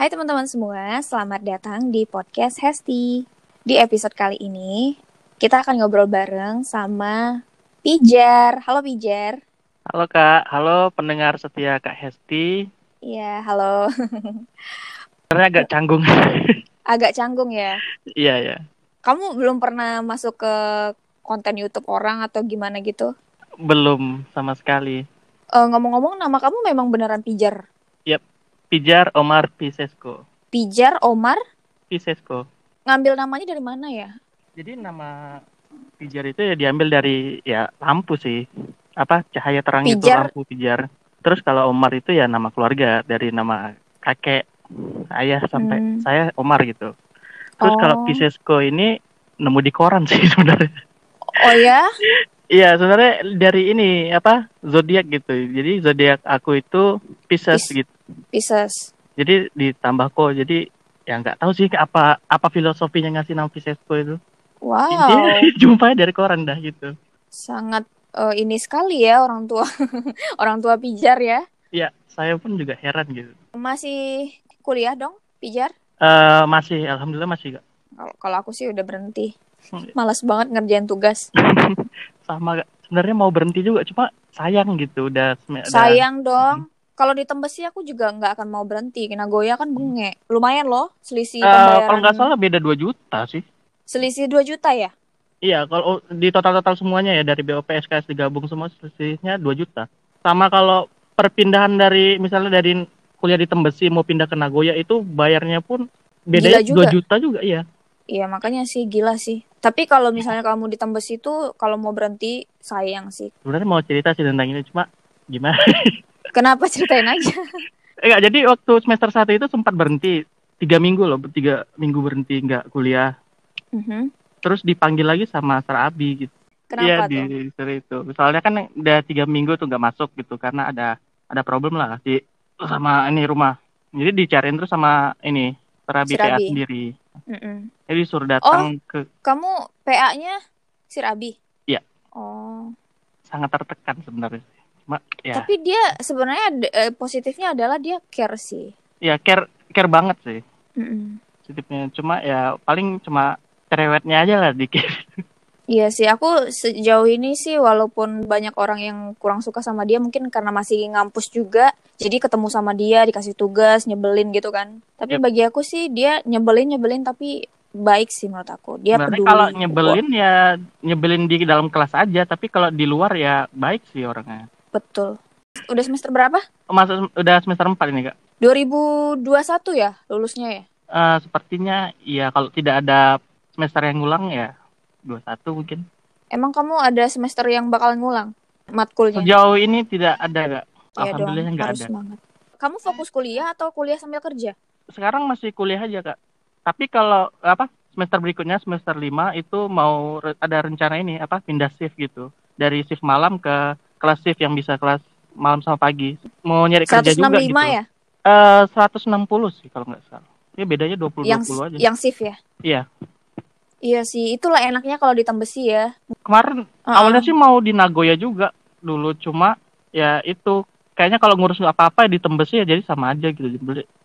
Hai teman-teman semua, selamat datang di podcast Hesti. Di episode kali ini, kita akan ngobrol bareng sama Pijar. Halo Pijar. Halo Kak, halo pendengar setia Kak Hesti. Iya, halo. Sebenarnya agak canggung. Agak canggung ya. Iya ya. Kamu belum pernah masuk ke konten YouTube orang atau gimana gitu? Belum sama sekali. Eh, ngomong-ngomong, nama kamu memang beneran Pijar. Pijar Omar Pisesko. Pijar Omar, Pisesko. ngambil namanya dari mana ya? Jadi nama Pijar itu ya diambil dari ya lampu sih. Apa cahaya terang itu Pijar. lampu Pijar. Terus kalau Omar itu ya nama keluarga dari nama kakek ayah sampai Hmm. saya Omar gitu. Terus Oh. kalau Pisesko ini nemu di koran sih sebenarnya. Oh ya? Iya, sebenarnya dari ini apa zodiak gitu. Jadi zodiak aku itu Pisces Pis- gitu. Pisces. Jadi ditambah ko. Jadi ya nggak tahu sih apa apa filosofinya ngasih nama Piscesko itu. Wow, Intinya jumpa dari koran dah gitu. sangat eh, ini sekali ya orang tua. orang tua Pijar ya. Iya, saya pun juga heran gitu. Masih kuliah dong, Pijar? Eh masih, alhamdulillah masih gak Kalau aku sih udah berhenti. Hmm. Malas banget ngerjain tugas. sama. Sebenarnya mau berhenti juga, cuma sayang gitu. Udah, udah- Sayang dong. Kalau di Tembesi aku juga nggak akan mau berhenti. Nagoya kan benge. Lumayan loh selisih Eh, pembayaran. kalau nggak salah beda 2 juta sih. Selisih 2 juta ya? Iya, kalau di total-total semuanya ya dari BOP SKS digabung semua selisihnya 2 juta. Sama kalau perpindahan dari misalnya dari kuliah di Tembesi mau pindah ke Nagoya itu bayarnya pun bedanya Gila juga. 2 juta juga iya. Iya makanya sih gila sih. Tapi kalau misalnya kamu di Tembesi itu kalau mau berhenti sayang sih. Sebenarnya mau cerita sih tentang ini cuma gimana? Kenapa ceritain aja? Enggak, jadi waktu semester 1 itu sempat berhenti tiga minggu loh, tiga minggu berhenti nggak kuliah. Mhm. Terus dipanggil lagi sama Sar Abi gitu. Iya Kenapa di tuh? disuruh itu. Soalnya kan udah tiga minggu tuh nggak masuk gitu karena ada ada problem lah di sama ini rumah. Jadi dicariin terus sama ini terapi PA sendiri. Mm-mm. Jadi suruh datang ke Kamu PA-nya Sirabi? Iya. Oh. sangat tertekan sebenarnya. Cuma ya Tapi dia sebenarnya eh, positifnya adalah dia care sih. ya care care banget sih Mm-mm. positifnya. Cuma ya paling cuma cerewetnya aja lah dikit. Iya sih, aku sejauh ini sih walaupun banyak orang yang kurang suka sama dia mungkin karena masih ngampus juga, jadi ketemu sama dia dikasih tugas nyebelin gitu kan. Tapi Yep. bagi aku sih dia nyebelin nyebelin tapi baik sih menurut aku. Dia Sebenarnya peduli. kalau nyebelin ya nyebelin di dalam kelas aja, tapi kalau di luar ya baik sih orangnya. Betul. Udah semester berapa? Masa udah semester 4 ini, Kak. 2021 ya lulusnya ya? Eh, sepertinya ya kalau tidak ada semester yang ngulang ya 21 mungkin. Emang kamu ada semester yang bakal ngulang matkulnya? Sejauh ini tidak ada, Kak. Iya Alhamdulillah nggak ada. banget. Kamu fokus kuliah atau kuliah sambil kerja? Sekarang masih kuliah aja, Kak. Tapi kalau apa semester berikutnya semester 5 itu mau re- ada rencana ini apa pindah shift gitu. Dari shift malam ke kelas shift yang bisa kelas malam sama pagi. Mau nyari kerja 165 juga gitu. ya? Eh 160 sih kalau nggak salah. Ya bedanya 20 Yang 20 aja. yang shift ya? Iya. Iya sih, itulah enaknya kalau di Tembesi ya. Kemarin Heeh. awalnya sih mau di Nagoya juga dulu cuma ya itu kayaknya kalau ngurus apa-apa di Tembesi ya jadi sama aja gitu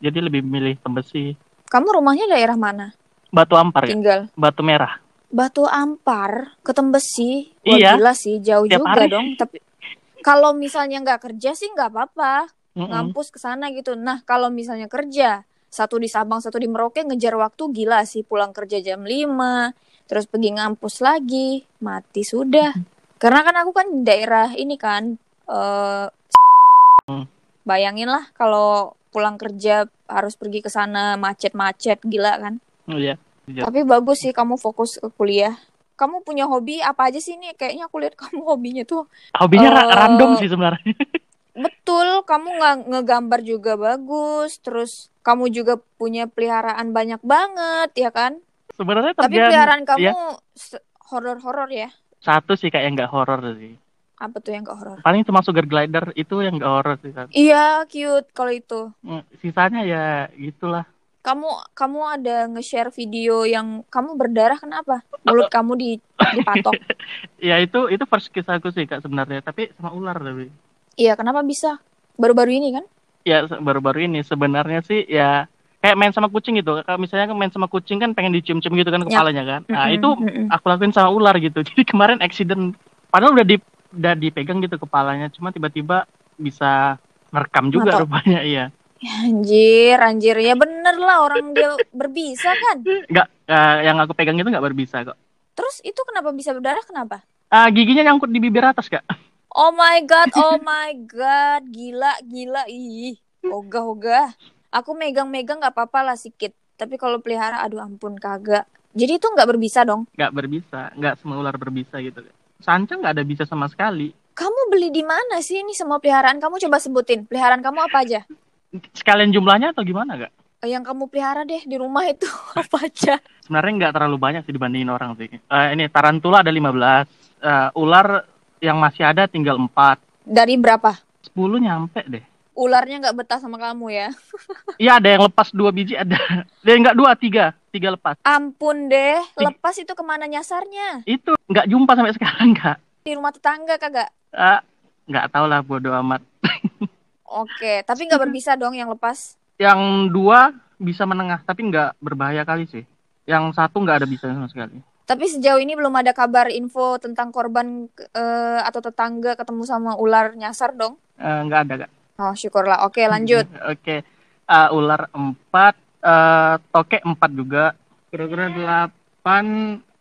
jadi, lebih milih Tembesi Kamu rumahnya daerah mana? Batu Ampar ya Tinggal Batu Merah Batu Ampar ke Tembesi. Wah Iya. gila sih, jauh Tiap juga hari. dong. Tapi kalau misalnya nggak kerja sih nggak apa-apa, Mm-mm. ngampus ke sana gitu. Nah kalau misalnya kerja, satu di Sabang, satu di Merauke ngejar waktu gila sih. Pulang kerja jam 5, terus pergi ngampus lagi, mati sudah. Karena kan aku kan daerah ini kan, eh Hmm. bayangin lah kalau pulang kerja harus pergi ke sana macet-macet gila kan. Oh, iya Iya. Tapi bagus sih kamu fokus ke kuliah. Kamu punya hobi apa aja sih nih? Kayaknya aku lihat kamu hobinya tuh hobinya Eh, random sih sebenarnya betul. Kamu nggak ngegambar juga bagus. Terus kamu juga punya peliharaan banyak banget ya kan? sebenarnya Tapi peliharaan kamu iya. se- horor-horor ya? satu sih kayak nggak horor sih Apa tuh yang gak horor? paling cuma sugar glider itu yang nggak horor sih Iya cute kalau itu. Mm, sisanya ya gitulah Kamu kamu ada nge-share video yang kamu berdarah kenapa? Mulut kamu di dipatok. ya itu itu first kiss aku sih kak sebenarnya tapi sama ular tapi Iya kenapa bisa? Baru-baru ini kan? ya baru-baru ini sebenarnya sih ya kayak main sama kucing gitu. Kalau misalnya main sama kucing kan pengen dicium-cium gitu kan Yap. kepalanya kan. Nah, itu aku lakuin sama ular gitu. Jadi kemarin accident padahal udah di udah dipegang gitu kepalanya, cuma tiba-tiba bisa merekam juga Mantap. rupanya iya. Anjir, anjir. Ya bener lah orang dia berbisa kan. Enggak eh, yang aku pegang itu nggak berbisa kok. Terus itu kenapa bisa berdarah kenapa? Ah, giginya nyangkut di bibir atas, Kak. Oh my god, oh my god. Gila, gila. Ih, ogah-ogah. Aku megang-megang nggak apa-apa lah sedikit. Tapi kalau pelihara, aduh ampun kagak. Jadi itu nggak berbisa dong. Nggak berbisa, nggak semua ular berbisa gitu. Sanca nggak ada bisa sama sekali. Kamu beli di mana sih ini semua peliharaan? Kamu coba sebutin. Peliharaan kamu apa aja? Sekalian jumlahnya atau gimana, Kak? Eh, Yang kamu pelihara deh di rumah itu apa aja? Sebenarnya nggak terlalu banyak sih dibandingin orang sih. Eh, ini tarantula ada 15, Eh, ular yang masih ada tinggal 4. Dari berapa? 10 nyampe deh. Ularnya nggak betah sama kamu ya? Iya ada yang lepas dua biji ada. Dan nggak dua tiga, tiga lepas. Ampun deh, lepas itu ke mana nyasarnya? Itu nggak jumpa sampai sekarang kak. Di rumah tetangga kagak? Ah, nggak tahu lah bodo amat. Oke, tapi nggak berbisa dong yang lepas. Yang dua bisa menengah tapi nggak berbahaya kali sih. Yang satu nggak ada bisa sama sekali. Tapi sejauh ini belum ada kabar info tentang korban eh, atau tetangga ketemu sama ular nyasar dong? Eh, nggak ada kak. Oh, syukurlah. Oke, lanjut. Oke. Ah, ular empat, eh, tokek empat juga. Kira-kira delapan.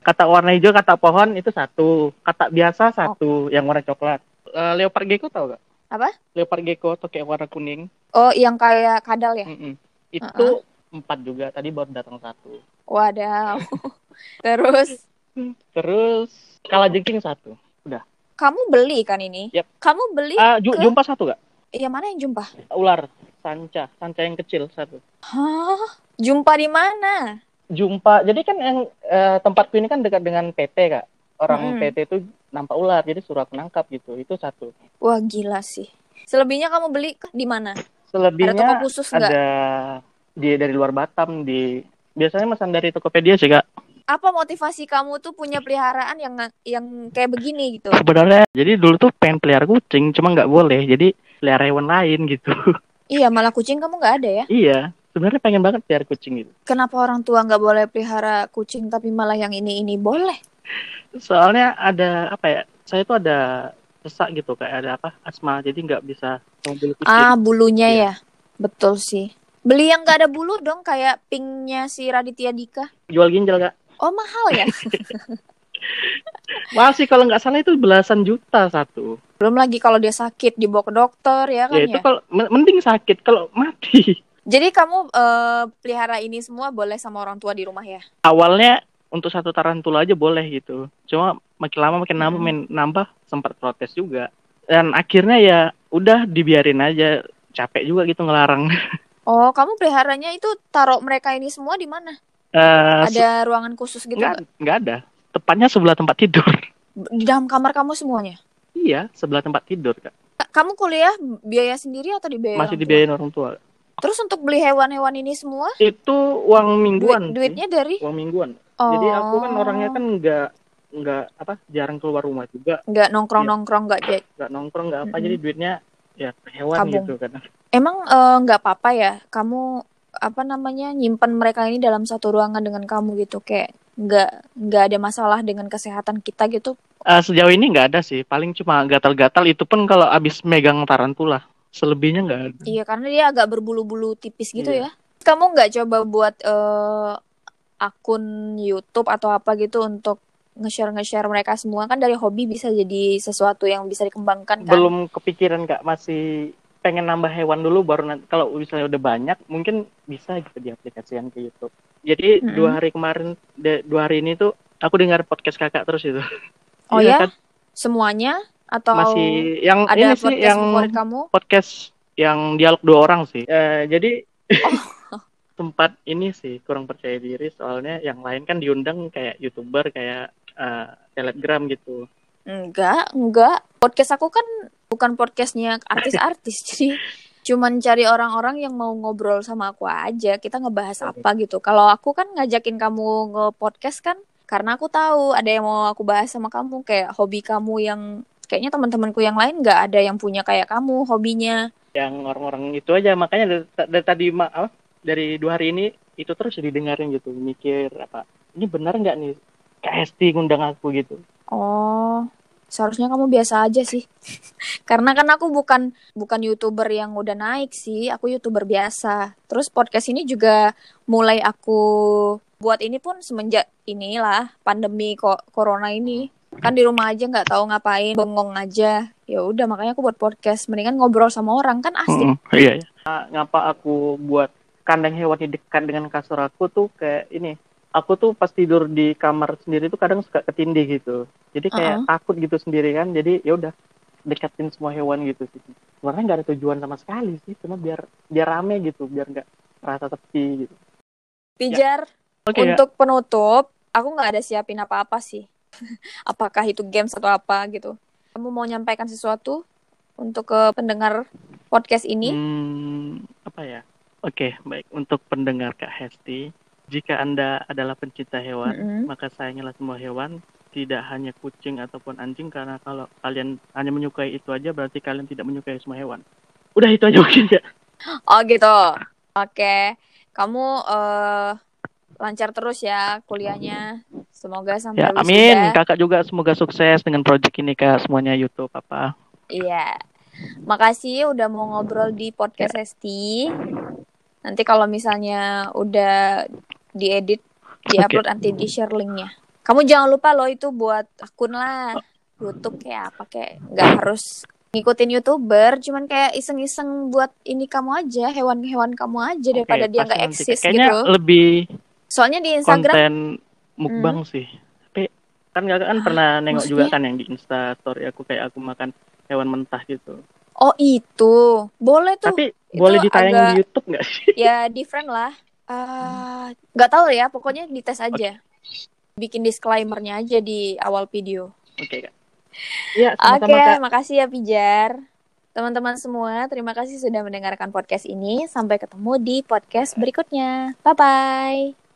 Kata warna hijau, kata pohon itu satu. Kata biasa satu, yang warna coklat. Eh, leopard gecko tau gak? Apa? Leopard gecko, tokek warna kuning. Oh, yang kayak kadal ya? Mm-mm. Itu empat juga. Tadi baru datang satu. Wadaw. Terus Terus kalajengking satu. kamu beli kan ini? Yap. Kamu beli? Ah, ju- ke- jumpa satu gak? Yang mana yang jumpa? Ular, sanca, sanca yang kecil satu. Hah? Jumpa di mana? Jumpa. Jadi kan yang eh, tempatku ini kan dekat dengan PT kak. Orang Mm-mm. PT itu nampak ular, jadi suruh aku nangkap gitu. Itu satu. Wah, gila sih. Selebihnya kamu beli di mana? Selebihnya Ada toko khusus nggak? ada di dari luar Batam di biasanya pesan dari Tokopedia sih kak. Apa motivasi kamu tuh punya peliharaan yang yang kayak begini gitu? Sebenarnya jadi dulu tuh pengen pelihara kucing, cuma nggak boleh. Jadi pelihara hewan lain gitu. Iya, malah kucing kamu nggak ada ya? iya, sebenarnya pengen banget pelihara kucing gitu. Kenapa orang tua nggak boleh pelihara kucing tapi malah yang ini ini boleh? Soalnya ada apa ya? Saya tuh ada sesak gitu kayak ada apa asma jadi nggak bisa mobil kucing. Ah, bulunya Iya. ya. Betul sih. Beli yang nggak ada bulu dong kayak pinknya si Raditya Dika. Jual ginjal kak. Oh, mahal ya? Masih kalau nggak salah itu belasan juta satu. Belum lagi kalau dia sakit dibawa ke dokter ya kan ya ya. itu kalau men- mending sakit kalau mati. Jadi kamu eh, pelihara ini semua boleh sama orang tua di rumah ya? Awalnya untuk satu tarantula aja boleh gitu. Cuma makin lama makin nambah, Hmm. nambah sempat protes juga. Dan akhirnya ya udah dibiarin aja. Capek juga gitu ngelarang. Oh, kamu peliharanya itu taruh mereka ini semua di mana? Eh, se- Ada ruangan khusus gitu nggak nggak? nggak ada. Tepatnya sebelah tempat tidur. Di dalam kamar kamu semuanya? iya, sebelah tempat tidur kak. Kamu kuliah biaya sendiri atau dibiayai Masih dibiayain orang tua. Terus untuk beli hewan-hewan ini semua, Itu uang duit, mingguan. sih. duitnya dari? Uang mingguan. Oh, Jadi aku kan orangnya kan nggak nggak apa jarang keluar rumah juga, nggak nongkrong-nongkrong nggak ja- nggak nongkrong nggak apa. Mm-mm. Jadi duitnya ya hewan Tabung. gitu kan. Emang nggak apa-apa ya, kamu apa namanya nyimpen mereka ini dalam satu ruangan dengan kamu gitu, kayak nggak nggak ada masalah dengan kesehatan kita gitu? Eh, sejauh ini nggak ada sih, paling cuma gatal-gatal itu pun kalau abis megang tarantula. Selebihnya nggak ada. Iya, karena dia agak berbulu-bulu tipis gitu Iya. ya. Kamu nggak coba buat eh, akun YouTube atau apa gitu untuk nge-share nge-share mereka semua kan dari hobi bisa jadi sesuatu yang bisa dikembangkan kan? Belum kepikiran kak, masih pengen nambah hewan dulu baru nanti kalau misalnya udah banyak mungkin bisa gitu diaplikasikan ke YouTube. Jadi Mm-mm. dua hari kemarin, de- dua hari ini tuh aku dengar podcast kakak terus itu. Oh Iya, ya? kan? Semuanya atau masih yang ada ini sih podcast yang favorit kamu? podcast yang dialog dua orang sih. Eh, jadi Oh. tempat ini sih kurang percaya diri soalnya yang lain kan diundang kayak youtuber kayak eh, telegram gitu. Enggak, enggak. Podcast aku kan bukan podcastnya artis-artis, jadi cuman cari orang-orang yang mau ngobrol sama aku aja. Kita ngebahas apa gitu. Kalau aku kan ngajakin kamu nge-podcast kan karena aku tahu ada yang mau aku bahas sama kamu kayak hobi kamu yang kayaknya teman-temanku yang lain nggak ada yang punya kayak kamu hobinya. Yang orang-orang itu aja makanya dari, dari tadi ma apa, dari dua hari ini itu terus didengarin gitu mikir apa ini benar nggak nih KST ngundang aku gitu Oh, seharusnya kamu biasa aja sih. Karena kan aku bukan bukan youtuber yang udah naik sih, aku youtuber biasa. Terus podcast ini juga mulai aku buat ini pun semenjak inilah pandemi kok corona ini. Kan di rumah aja nggak tahu ngapain, bengong aja. Ya udah makanya aku buat podcast. Mendingan ngobrol sama orang kan asik. Mm, iya, iya. Nah, ngapa aku buat kandang hewan di dekat dengan kasur aku tuh kayak ini aku tuh pas tidur di kamar sendiri tuh kadang suka ketindih gitu jadi kayak Uh-uh. takut gitu sendiri kan jadi ya udah deketin semua hewan gitu sih sebenarnya nggak ada tujuan sama sekali sih cuma biar biar rame gitu biar nggak rasa sepi gitu Pijar, oke ya. untuk penutup, aku nggak ada siapin apa-apa sih. Apakah itu games atau apa gitu. Kamu mau nyampaikan sesuatu untuk ke pendengar podcast ini? Hmm, apa ya oke baik untuk pendengar Kak Hesti jika anda adalah pencinta hewan Mm-mm. maka sayangilah semua hewan tidak hanya kucing ataupun anjing karena kalau kalian hanya menyukai itu aja berarti kalian tidak menyukai semua hewan udah itu aja mungkin ya Oh gitu. Oke, kamu eh, lancar terus ya kuliahnya. Semoga sampai Ya, amin. Kakak juga semoga sukses dengan proyek ini kak semuanya YouTube apa. Iya. Makasih udah mau ngobrol di podcast Hesti. Nanti kalau misalnya udah diedit, diupload nanti di share linknya. Kamu jangan lupa loh itu buat akun lah. YouTube kayak apa kayak nggak harus ngikutin youtuber, cuman kayak iseng-iseng buat ini kamu aja, hewan-hewan kamu aja daripada Oke, dia nggak eksis Kayaknya gitu. lebih Soalnya di Instagram, konten mukbang sih. Tapi kan kakak kan pernah nengok juga maksudnya? kan yang di Insta story aku kayak aku makan hewan mentah gitu. oh itu boleh tuh. Tapi itu boleh ditayangin agak- di YouTube nggak sih? ya different lah Eh, nggak tahu ya pokoknya dites aja bikin disclaimernya aja di awal video Oke kak. Iya, oke kak. makasih ya Pijar teman-teman semua terima kasih sudah mendengarkan podcast ini sampai ketemu di podcast berikutnya bye bye